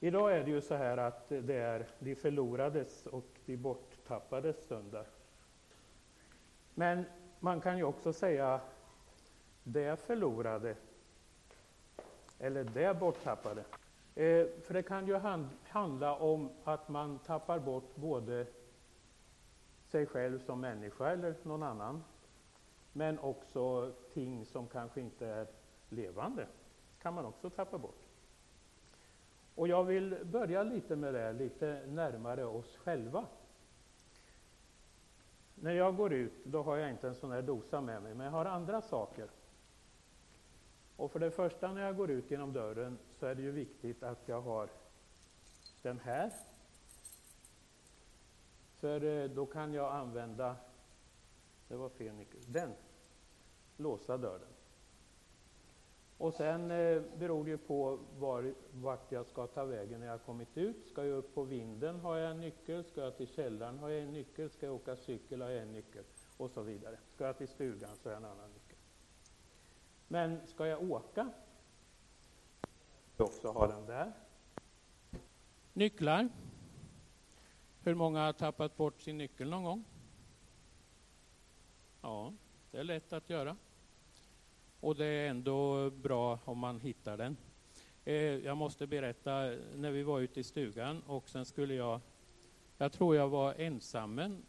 Idag är det ju så här att det är de förlorades och de borttappades söndag. Men man kan ju också säga det förlorade eller det borttappade. Eh, för det kan ju handla om att man tappar bort både sig själv som människa eller någon annan, men också ting som kanske inte är levande kan man också tappa bort. Och jag vill börja lite med det, lite närmare oss själva. När jag går ut, då har jag inte en sån här dosa med mig, men jag har andra saker. Och för det första när jag går ut genom dörren så är det ju viktigt att jag har den här. För då kan jag använda, det var fel nyckel, den, låsa dörren. Och sen eh, beror det ju på var, vart jag ska ta vägen när jag kommit ut. Ska jag upp på vinden har jag en nyckel, ska jag till källaren har jag en nyckel, ska jag åka cykel har jag en nyckel och så vidare. Ska jag till stugan så har jag en annan nyckel. Men ska jag åka, jag också ha den där. Nycklar. Hur många har tappat bort sin nyckel någon gång? Ja, det är lätt att göra. Och det är ändå bra om man hittar den. Eh, jag måste berätta, när vi var ute i stugan och sen skulle jag, jag tror jag var ensam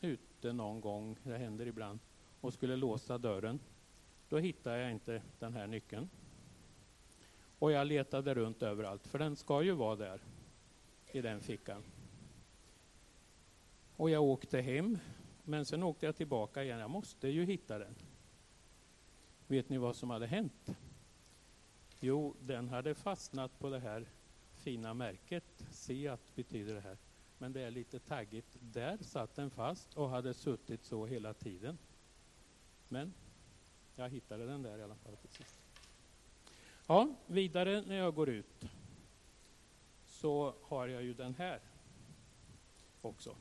ute någon gång, det händer ibland, och skulle låsa dörren. Då hittade jag inte den här nyckeln. Och jag letade runt överallt, för den ska ju vara där, i den fickan. Och jag åkte hem, men sen åkte jag tillbaka igen. Jag måste ju hitta den. Vet ni vad som hade hänt? Jo, den hade fastnat på det här fina märket. Seat betyder det här. Men det är lite taggigt. Där satt den fast och hade suttit så hela tiden. Men jag hittade den där i alla fall till sist. Ja, vidare när jag går ut så har jag ju den här också.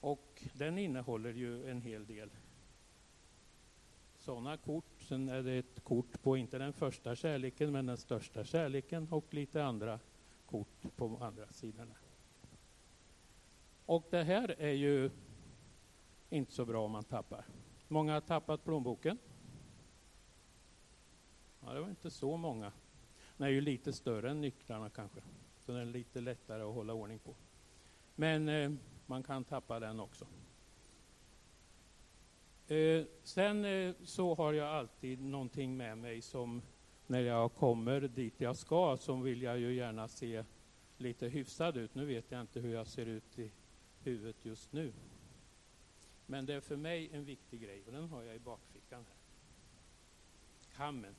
Och den innehåller ju en hel del sådana kort. Sen är det ett kort på, inte den första kärleken, men den största kärleken och lite andra kort på andra sidorna. Och det här är ju inte så bra om man tappar. Många har tappat plånboken. Ja, det var inte så många. Den är ju lite större än nycklarna kanske, så den är lite lättare att hålla ordning på. Men eh, man kan tappa den också. Eh, sen eh, så har jag alltid någonting med mig som när jag kommer dit jag ska så vill jag ju gärna se lite hyfsad ut. Nu vet jag inte hur jag ser ut i huvudet just nu. Men det är för mig en viktig grej och den har jag i bakfickan här. Kammen.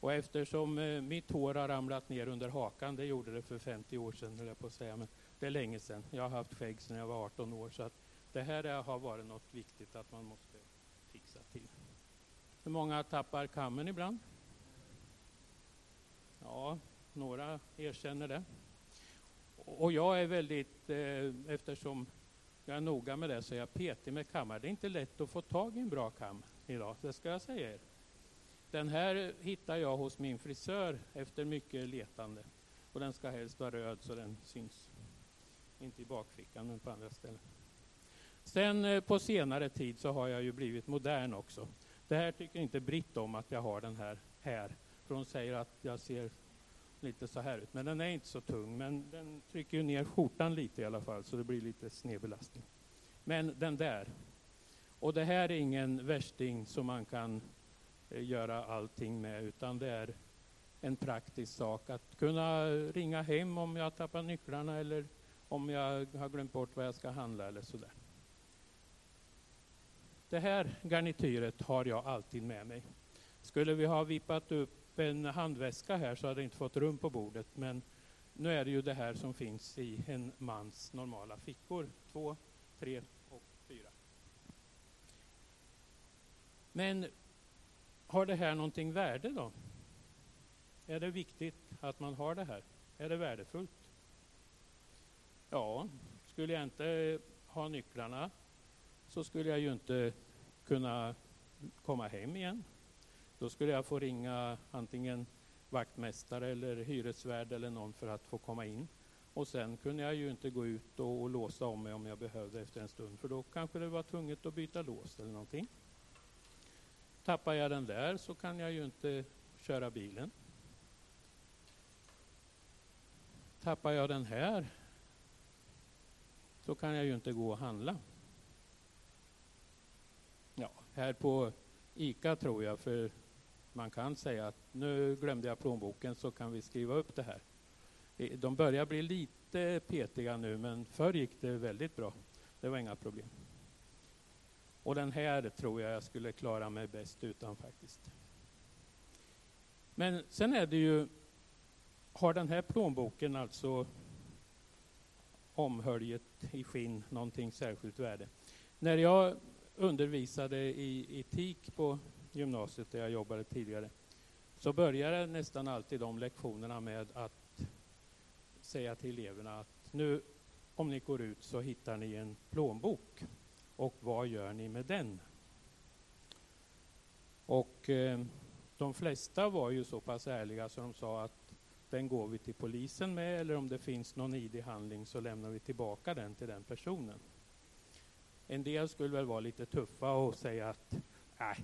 Och eftersom eh, mitt hår har ramlat ner under hakan, det gjorde det för 50 år sedan, höll jag på att säga, men det är länge sedan. Jag har haft skägg sedan jag var 18 år, så att det här har varit något viktigt att man måste fixa till. Hur många tappar kammen ibland? Ja, några erkänner det. Och jag är väldigt, eh, eftersom jag är noga med det, så är jag petig med kammar. Det är inte lätt att få tag i en bra kam idag, det ska jag säga er. Den här hittar jag hos min frisör efter mycket letande. Och den ska helst vara röd så den syns. Inte i bakfickan, men på andra ställen. Sen eh, på senare tid så har jag ju blivit modern också. Det här tycker inte Britt om att jag har den här här. För hon säger att jag ser lite så här ut. Men den är inte så tung. Men den trycker ju ner skjortan lite i alla fall så det blir lite snedbelastning. Men den där. Och det här är ingen värsting som man kan eh, göra allting med utan det är en praktisk sak att kunna ringa hem om jag tappar nycklarna eller om jag har glömt bort vad jag ska handla eller sådär. Det här garnityret har jag alltid med mig. Skulle vi ha vippat upp en handväska här så hade det inte fått rum på bordet. Men nu är det ju det här som finns i en mans normala fickor. Två, tre och fyra. Men har det här någonting värde då? Är det viktigt att man har det här? Är det värdefullt? Ja, skulle jag inte ha nycklarna så skulle jag ju inte kunna komma hem igen. Då skulle jag få ringa antingen vaktmästare eller hyresvärd eller någon för att få komma in. Och sen kunde jag ju inte gå ut och, och låsa om mig om jag behövde efter en stund för då kanske det var tvunget att byta lås eller någonting. Tappar jag den där så kan jag ju inte köra bilen. Tappar jag den här så kan jag ju inte gå och handla. Här på ICA tror jag, för man kan säga att nu glömde jag plånboken så kan vi skriva upp det här. Eh, de börjar bli lite petiga nu men förr gick det väldigt bra. Det var inga problem. Och den här tror jag jag skulle klara mig bäst utan faktiskt. Men sen är det ju, har den här plånboken alltså omhöljet i skinn någonting särskilt värde? När jag undervisade i etik på gymnasiet där jag jobbade tidigare så började nästan alltid de lektionerna med att säga till eleverna att nu om ni går ut så hittar ni en plånbok och vad gör ni med den? Och eh, de flesta var ju så pass ärliga så de sa att den går vi till polisen med eller om det finns någon ID-handling så lämnar vi tillbaka den till den personen. En del skulle väl vara lite tuffa och säga att nej,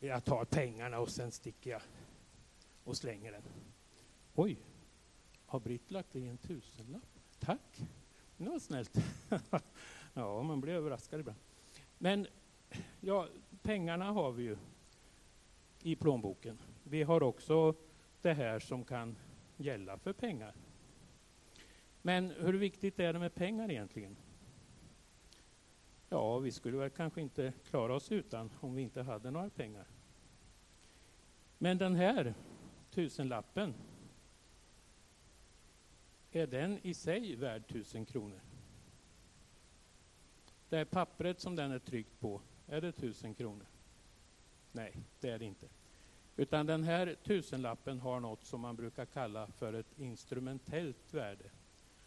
jag tar pengarna och sen sticker jag och slänger den. Oj, har Britt lagt i en tusenlapp? Tack, det var snällt. ja, man blir överraskad ibland. Men ja, pengarna har vi ju i plånboken. Vi har också det här som kan gälla för pengar. Men hur viktigt är det med pengar egentligen? Ja, vi skulle väl kanske inte klara oss utan om vi inte hade några pengar. Men den här tusenlappen, är den i sig värd tusen kronor? Det här pappret som den är tryckt på, är det tusen kronor? Nej, det är det inte. Utan den här tusenlappen har något som man brukar kalla för ett instrumentellt värde.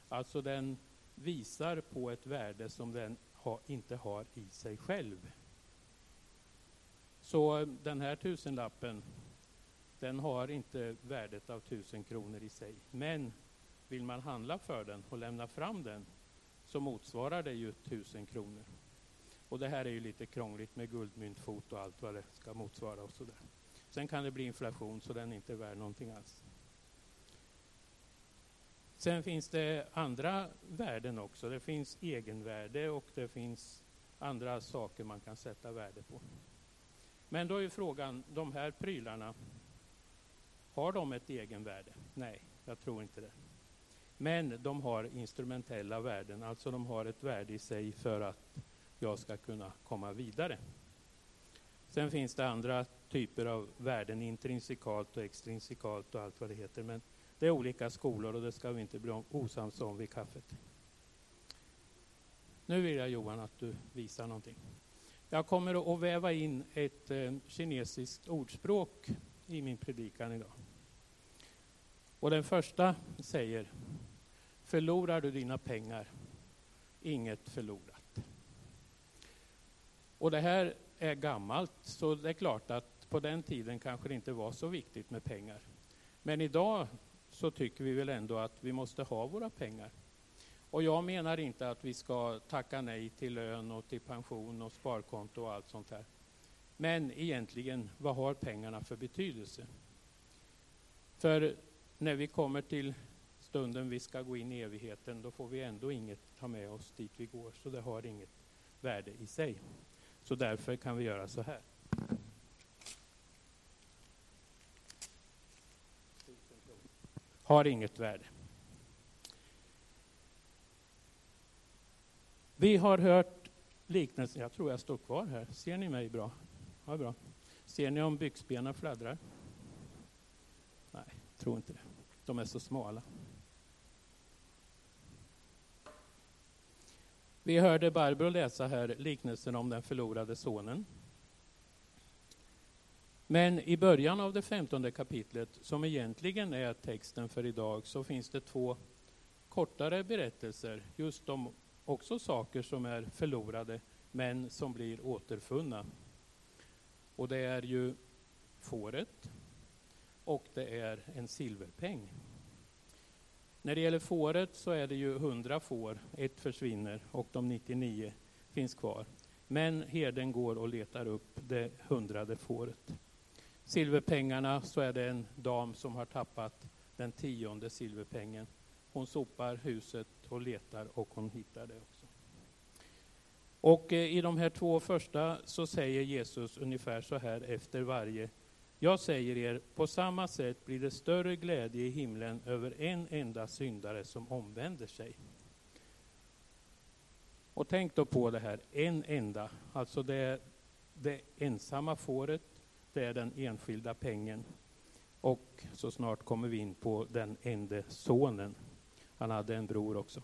Alltså den visar på ett värde som den ha, inte har i sig själv. Så eh, den här tusenlappen, den har inte värdet av tusen kronor i sig. Men vill man handla för den och lämna fram den så motsvarar det ju tusen kronor. Och det här är ju lite krångligt med guldmyntfot och allt vad det ska motsvara och sådär. Sen kan det bli inflation så den är inte värd någonting alls. Sen finns det andra värden också. Det finns egenvärde och det finns andra saker man kan sätta värde på. Men då är frågan, de här prylarna, har de ett egenvärde? Nej, jag tror inte det. Men de har instrumentella värden, alltså de har ett värde i sig för att jag ska kunna komma vidare. Sen finns det andra typer av värden, intrinsikalt och extrinsikalt och allt vad det heter. Men det är olika skolor och det ska vi inte bli osams om vid kaffet. Nu vill jag Johan att du visar någonting. Jag kommer att väva in ett eh, kinesiskt ordspråk i min predikan idag. Och den första säger Förlorar du dina pengar, inget förlorat. Och det här är gammalt, så det är klart att på den tiden kanske det inte var så viktigt med pengar. Men idag så tycker vi väl ändå att vi måste ha våra pengar. Och jag menar inte att vi ska tacka nej till lön och till pension och sparkonto och allt sånt här. Men egentligen, vad har pengarna för betydelse? För när vi kommer till stunden vi ska gå in i evigheten, då får vi ändå inget ta med oss dit vi går, så det har inget värde i sig. Så därför kan vi göra så här. Har inget värde. Vi har hört liknelsen, jag tror jag står kvar här. Ser ni mig bra? Ja, bra. Ser ni om byxbenen fladdrar? Nej, tror inte det. De är så smala. Vi hörde Barbro läsa här liknelsen om den förlorade sonen. Men i början av det femtonde kapitlet, som egentligen är texten för idag, så finns det två kortare berättelser just om också saker som är förlorade men som blir återfunna. Och det är ju fåret och det är en silverpeng. När det gäller fåret så är det ju 100 får, ett försvinner och de 99 finns kvar. Men herden går och letar upp det hundrade fåret. Silverpengarna så är det en dam som har tappat den tionde silverpengen. Hon sopar huset och letar och hon hittar det också. Och eh, i de här två första så säger Jesus ungefär så här efter varje. Jag säger er, på samma sätt blir det större glädje i himlen över en enda syndare som omvänder sig. Och tänk då på det här, en enda, alltså det, det ensamma fåret, det är den enskilda pengen. Och så snart kommer vi in på den enda sonen. Han hade en bror också.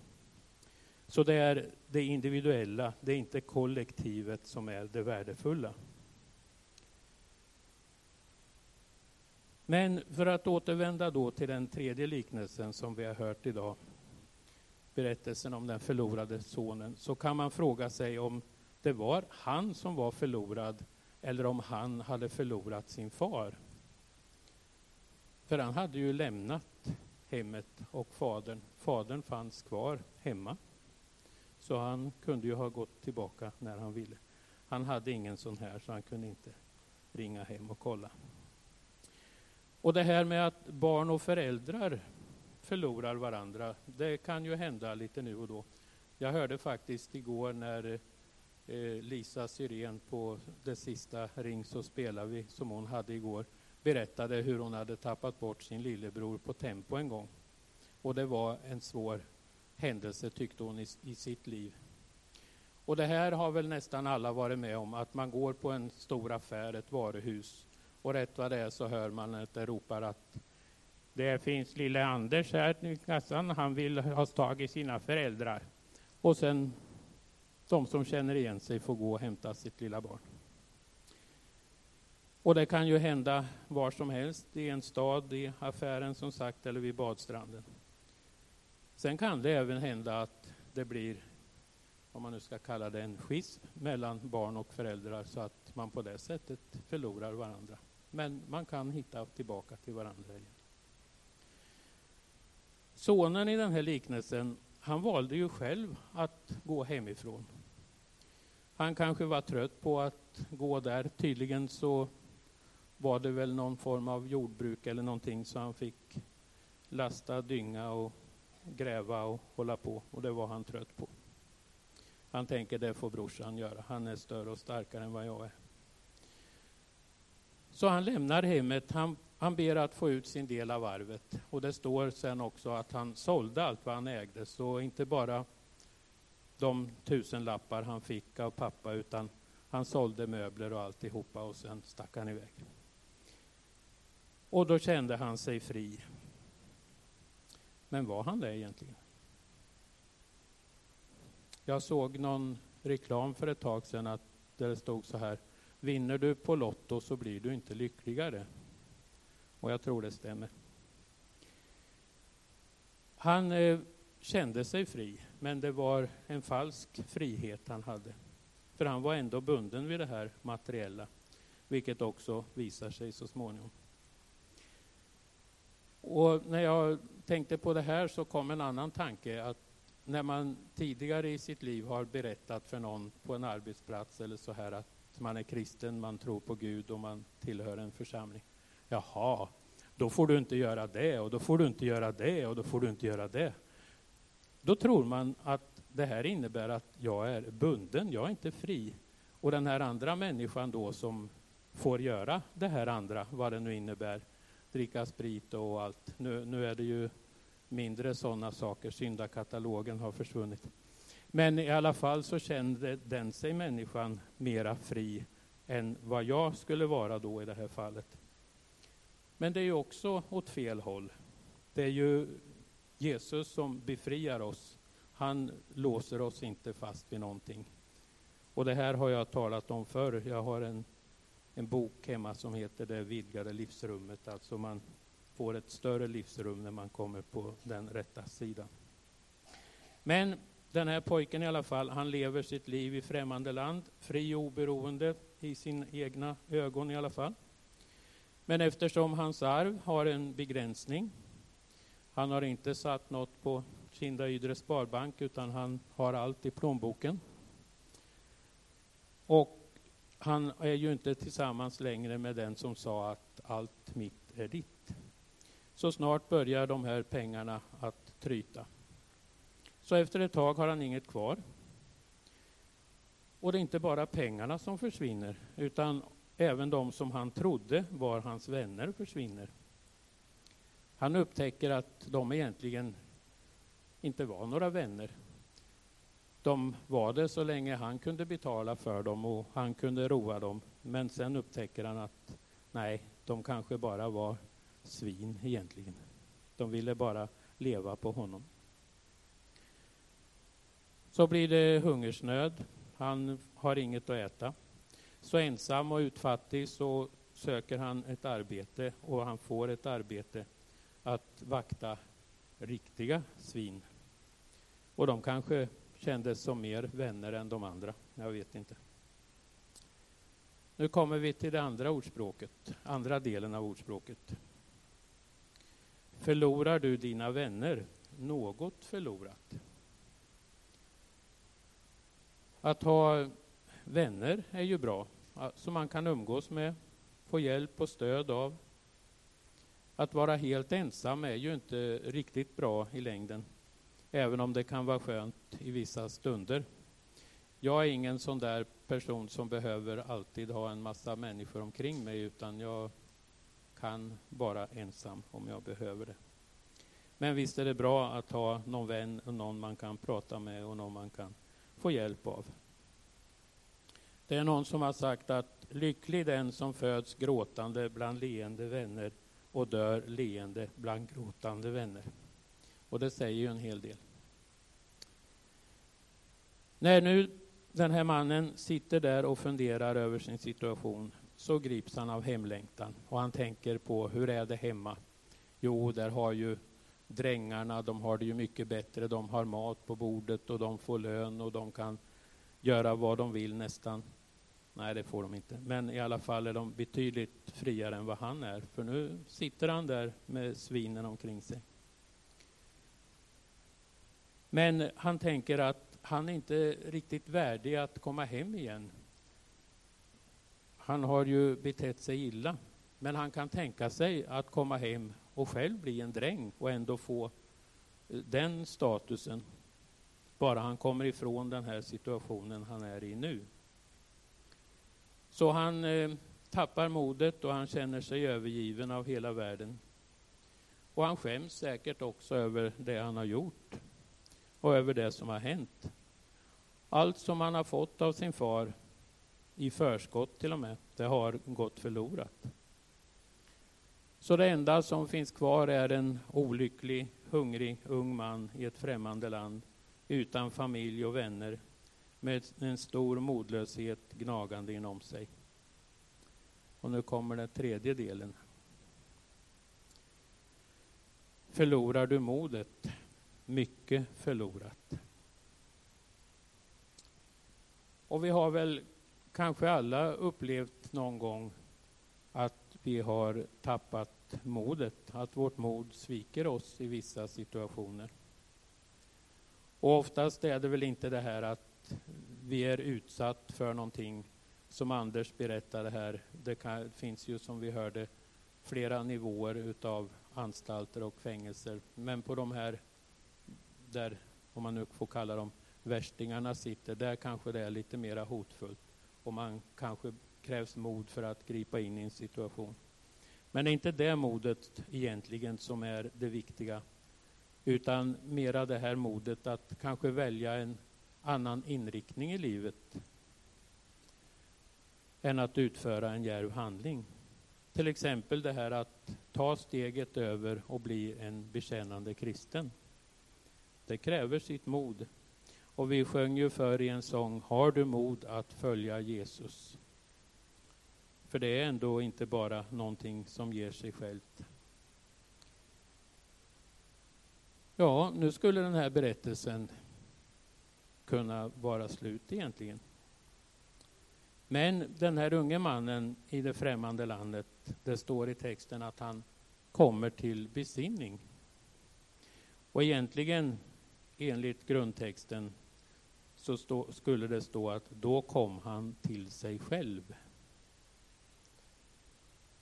Så det är det individuella, det är inte kollektivet som är det värdefulla. Men för att återvända då till den tredje liknelsen som vi har hört idag, berättelsen om den förlorade sonen, så kan man fråga sig om det var han som var förlorad eller om han hade förlorat sin far. För han hade ju lämnat hemmet och fadern. Fadern fanns kvar hemma. Så han kunde ju ha gått tillbaka när han ville. Han hade ingen sån här så han kunde inte ringa hem och kolla. Och det här med att barn och föräldrar förlorar varandra, det kan ju hända lite nu och då. Jag hörde faktiskt igår när Eh, Lisa Syrén på det sista Ring så spelar vi som hon hade igår berättade hur hon hade tappat bort sin lillebror på Tempo en gång. Och det var en svår händelse tyckte hon i, i sitt liv. Och det här har väl nästan alla varit med om, att man går på en stor affär, ett varuhus och rätt vad det är så hör man att det ropar att det finns lille Anders här i kassan, han vill ha tag i sina föräldrar. Och sen de som känner igen sig får gå och hämta sitt lilla barn. Och det kan ju hända var som helst, i en stad, i affären som sagt, eller vid badstranden. Sen kan det även hända att det blir, om man nu ska kalla det en schism mellan barn och föräldrar, så att man på det sättet förlorar varandra. Men man kan hitta tillbaka till varandra igen. Sonen i den här liknelsen, han valde ju själv att gå hemifrån. Han kanske var trött på att gå där. Tydligen så var det väl någon form av jordbruk eller någonting så han fick lasta, dynga och gräva och hålla på och det var han trött på. Han tänker det får brorsan göra, han är större och starkare än vad jag är. Så han lämnar hemmet, han, han ber att få ut sin del av arvet. Och det står sen också att han sålde allt vad han ägde, så inte bara de tusen lappar han fick av pappa, utan han sålde möbler och alltihopa och sen stack han iväg. Och då kände han sig fri. Men var han det egentligen? Jag såg någon reklam för ett tag sedan att där det stod så här Vinner du på Lotto så blir du inte lyckligare. Och jag tror det stämmer. Han eh, kände sig fri, men det var en falsk frihet han hade. För han var ändå bunden vid det här materiella, vilket också visar sig så småningom. Och när jag tänkte på det här så kom en annan tanke att när man tidigare i sitt liv har berättat för någon på en arbetsplats eller så här att man är kristen, man tror på Gud och man tillhör en församling. Jaha, då får du inte göra det och då får du inte göra det och då får du inte göra det. Då tror man att det här innebär att jag är bunden, jag är inte fri. Och den här andra människan då som får göra det här andra, vad det nu innebär, dricka sprit och allt. Nu, nu är det ju mindre sådana saker, syndakatalogen har försvunnit. Men i alla fall så kände den sig människan mera fri än vad jag skulle vara då i det här fallet. Men det är ju också åt fel håll. Det är ju Jesus som befriar oss. Han låser oss inte fast vid någonting. Och det här har jag talat om förr. Jag har en, en bok hemma som heter Det vidgade livsrummet. Alltså man får ett större livsrum när man kommer på den rätta sidan. Men den här pojken i alla fall, han lever sitt liv i främmande land, fri och oberoende i sina egna ögon i alla fall. Men eftersom hans arv har en begränsning, han har inte satt något på Kinda Ydre Sparbank utan han har allt i plånboken. Och han är ju inte tillsammans längre med den som sa att allt mitt är ditt. Så snart börjar de här pengarna att tryta. Så efter ett tag har han inget kvar. Och det är inte bara pengarna som försvinner, utan även de som han trodde var hans vänner försvinner. Han upptäcker att de egentligen inte var några vänner. De var det så länge han kunde betala för dem och han kunde roa dem. Men sen upptäcker han att nej, de kanske bara var svin egentligen. De ville bara leva på honom. Så blir det hungersnöd. Han har inget att äta. Så ensam och utfattig så söker han ett arbete och han får ett arbete att vakta riktiga svin. Och de kanske kändes som mer vänner än de andra. Jag vet inte. Nu kommer vi till det andra ordspråket, andra delen av ordspråket. Förlorar du dina vänner, något förlorat. Att ha vänner är ju bra, som man kan umgås med, få hjälp och stöd av. Att vara helt ensam är ju inte riktigt bra i längden, även om det kan vara skönt i vissa stunder. Jag är ingen sån där person som behöver alltid ha en massa människor omkring mig, utan jag kan vara ensam om jag behöver det. Men visst är det bra att ha någon vän och någon man kan prata med och någon man kan få hjälp av. Det är någon som har sagt att lycklig den som föds gråtande bland leende vänner och dör leende bland gråtande vänner. Och det säger ju en hel del. När nu den här mannen sitter där och funderar över sin situation så grips han av hemlängtan och han tänker på hur är det hemma? Jo, där har ju drängarna, de har det ju mycket bättre. De har mat på bordet och de får lön och de kan göra vad de vill nästan. Nej, det får de inte. Men i alla fall är de betydligt friare än vad han är. För nu sitter han där med svinen omkring sig. Men han tänker att han är inte riktigt värdig att komma hem igen. Han har ju betett sig illa. Men han kan tänka sig att komma hem och själv bli en dräng och ändå få eh, den statusen. Bara han kommer ifrån den här situationen han är i nu. Så han eh, tappar modet och han känner sig övergiven av hela världen. Och han skäms säkert också över det han har gjort och över det som har hänt. Allt som han har fått av sin far, i förskott till och med, det har gått förlorat. Så det enda som finns kvar är en olycklig, hungrig ung man i ett främmande land utan familj och vänner med en stor modlöshet gnagande inom sig. Och nu kommer den tredje delen. Förlorar du modet, mycket förlorat. Och vi har väl kanske alla upplevt någon gång att vi har tappat modet, att vårt mod sviker oss i vissa situationer. Och oftast är det väl inte det här att vi är utsatt för någonting som Anders berättade här. Det kan, finns ju som vi hörde flera nivåer utav anstalter och fängelser. Men på de här, där, om man nu får kalla dem värstingarna sitter, där kanske det är lite mera hotfullt. Och man kanske krävs mod för att gripa in i en situation. Men det är inte det modet egentligen som är det viktiga, utan mera det här modet att kanske välja en annan inriktning i livet än att utföra en djärv handling. Till exempel det här att ta steget över och bli en bekännande kristen. Det kräver sitt mod. Och vi sjöng ju för i en sång, har du mod att följa Jesus? För det är ändå inte bara någonting som ger sig självt. Ja, nu skulle den här berättelsen kunna vara slut egentligen. Men den här unge mannen i det främmande landet Det står i texten att han kommer till besinning. Och egentligen, enligt grundtexten, så stå, skulle det stå att då kom han till sig själv.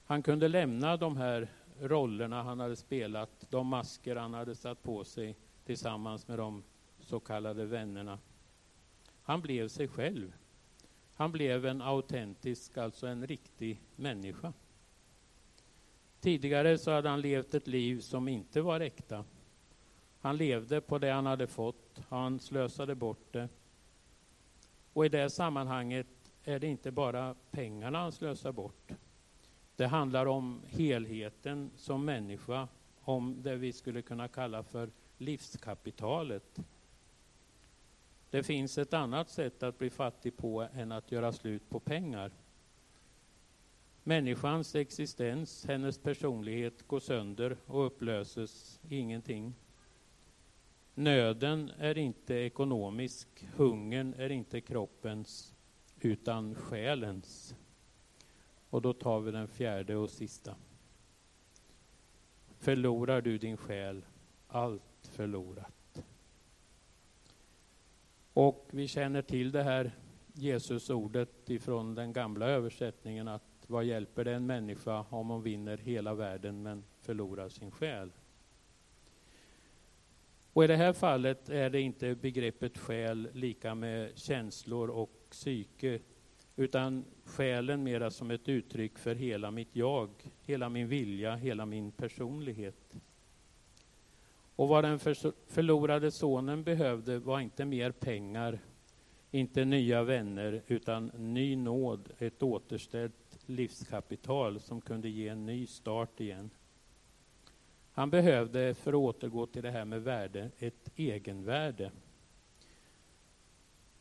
Han kunde lämna de här rollerna han hade spelat, de masker han hade satt på sig tillsammans med de så kallade vännerna. Han blev sig själv. Han blev en autentisk, alltså en riktig människa. Tidigare så hade han levt ett liv som inte var äkta. Han levde på det han hade fått, han slösade bort det. Och i det sammanhanget är det inte bara pengarna han slösar bort. Det handlar om helheten som människa, om det vi skulle kunna kalla för livskapitalet. Det finns ett annat sätt att bli fattig på än att göra slut på pengar. Människans existens, hennes personlighet går sönder och upplöses i ingenting. Nöden är inte ekonomisk, hungern är inte kroppens, utan själens. Och då tar vi den fjärde och sista. Förlorar du din själ, allt förlorat. Och vi känner till det här Jesusordet ifrån den gamla översättningen att vad hjälper det en människa om hon vinner hela världen men förlorar sin själ? Och i det här fallet är det inte begreppet själ lika med känslor och psyke utan själen mera som ett uttryck för hela mitt jag, hela min vilja, hela min personlighet. Och vad den förlorade sonen behövde var inte mer pengar, inte nya vänner, utan ny nåd, ett återställt livskapital som kunde ge en ny start igen. Han behövde, för att återgå till det här med värde, ett egenvärde.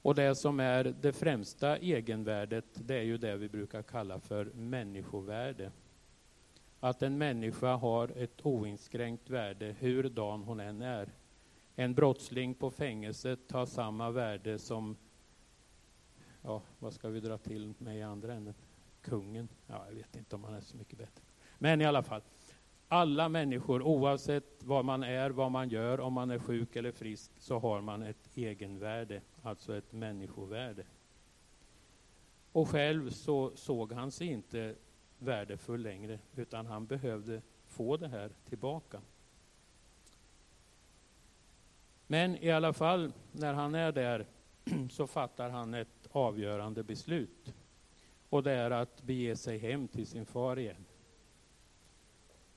Och det som är det främsta egenvärdet, det är ju det vi brukar kalla för människovärde. Att en människa har ett oinskränkt värde, hur dan hon än är. En brottsling på fängelset har samma värde som, ja, vad ska vi dra till med i andra änden? Kungen? Ja, jag vet inte om han är så mycket bättre. Men i alla fall, alla människor, oavsett vad man är, vad man gör, om man är sjuk eller frisk, så har man ett egenvärde, alltså ett människovärde. Och själv så såg han sig inte värdefull längre, utan han behövde få det här tillbaka. Men i alla fall, när han är där så fattar han ett avgörande beslut. Och det är att bege sig hem till sin far igen.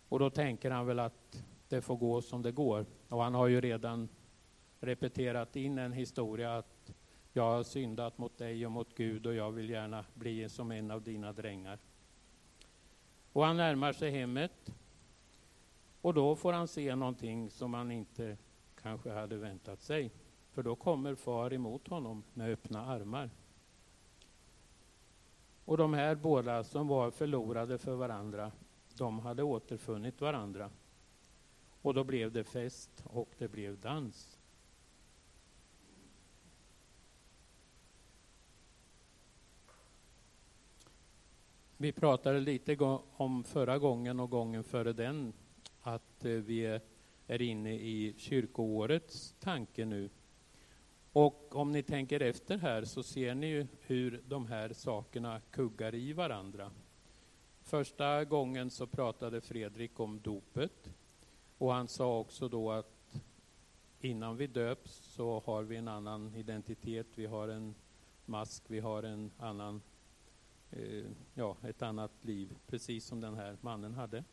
Och då tänker han väl att det får gå som det går. Och han har ju redan repeterat in en historia att jag har syndat mot dig och mot Gud och jag vill gärna bli som en av dina drängar. Och han närmar sig hemmet och då får han se någonting som han inte kanske hade väntat sig. För då kommer far emot honom med öppna armar. Och de här båda som var förlorade för varandra, de hade återfunnit varandra. Och då blev det fest och det blev dans. Vi pratade lite om förra gången och gången före den att eh, vi är inne i kyrkoårets tanke nu. Och om ni tänker efter här så ser ni ju hur de här sakerna kuggar i varandra. Första gången så pratade Fredrik om dopet och han sa också då att innan vi döps så har vi en annan identitet, vi har en mask, vi har en annan, eh, ja, ett annat liv, precis som den här mannen hade.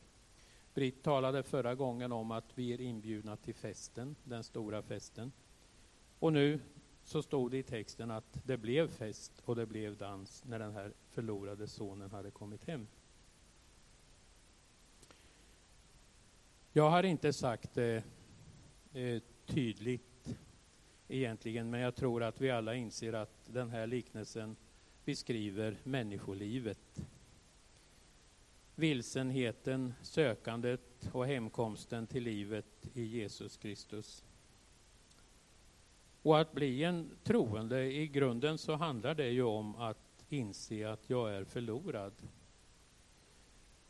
Britt talade förra gången om att vi är inbjudna till festen, den stora festen. Och nu så stod det i texten att det blev fest och det blev dans när den här förlorade sonen hade kommit hem. Jag har inte sagt det eh, tydligt egentligen, men jag tror att vi alla inser att den här liknelsen beskriver människolivet. Vilsenheten, sökandet och hemkomsten till livet i Jesus Kristus. Och att bli en troende, i grunden så handlar det ju om att inse att jag är förlorad.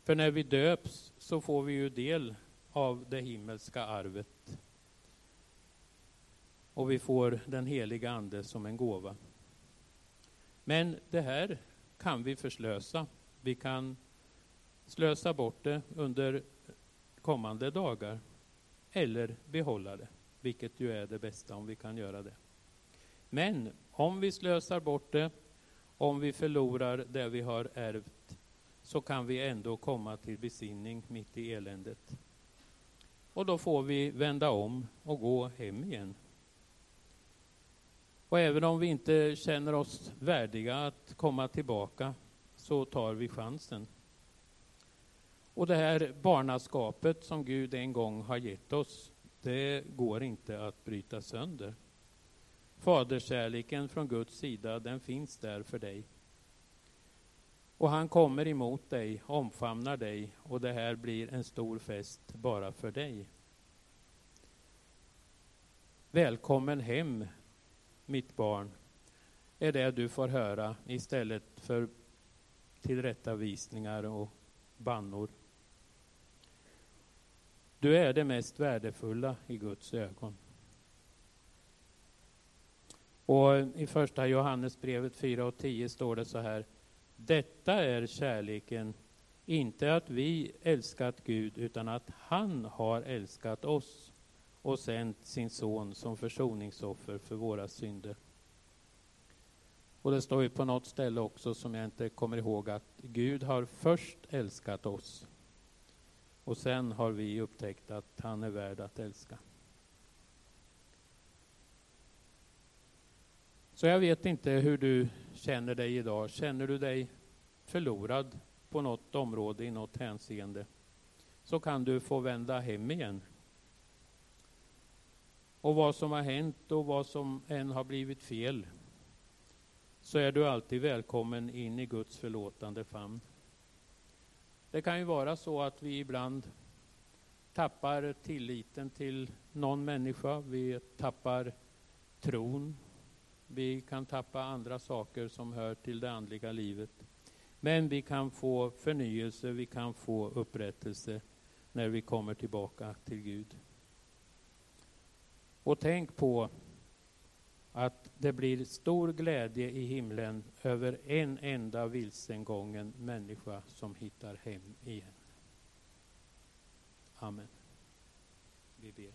För när vi döps så får vi ju del av det himmelska arvet. Och vi får den heliga Ande som en gåva. Men det här kan vi förslösa. Vi kan slösa bort det under kommande dagar eller behålla det, vilket ju är det bästa om vi kan göra det. Men om vi slösar bort det, om vi förlorar det vi har ärvt, så kan vi ändå komma till besinning mitt i eländet. Och då får vi vända om och gå hem igen. Och även om vi inte känner oss värdiga att komma tillbaka så tar vi chansen. Och det här barnaskapet som Gud en gång har gett oss, det går inte att bryta sönder. Faderskärleken från Guds sida, den finns där för dig. Och han kommer emot dig, omfamnar dig och det här blir en stor fest bara för dig. Välkommen hem, mitt barn, är det du får höra istället för tillrättavisningar och bannor. Du är det mest värdefulla i Guds ögon. Och i första Johannesbrevet 4 och 10 står det så här. Detta är kärleken, inte att vi älskat Gud utan att han har älskat oss och sänt sin son som försoningsoffer för våra synder. Och det står ju på något ställe också som jag inte kommer ihåg att Gud har först älskat oss och sen har vi upptäckt att han är värd att älska. Så jag vet inte hur du känner dig idag. Känner du dig förlorad på något område i något hänseende så kan du få vända hem igen. Och vad som har hänt och vad som än har blivit fel så är du alltid välkommen in i Guds förlåtande famn. Det kan ju vara så att vi ibland tappar tilliten till någon människa. Vi tappar tron. Vi kan tappa andra saker som hör till det andliga livet. Men vi kan få förnyelse, vi kan få upprättelse när vi kommer tillbaka till Gud. Och tänk på att det blir stor glädje i himlen över en enda vilsengången människa som hittar hem igen. Amen. Vi ber.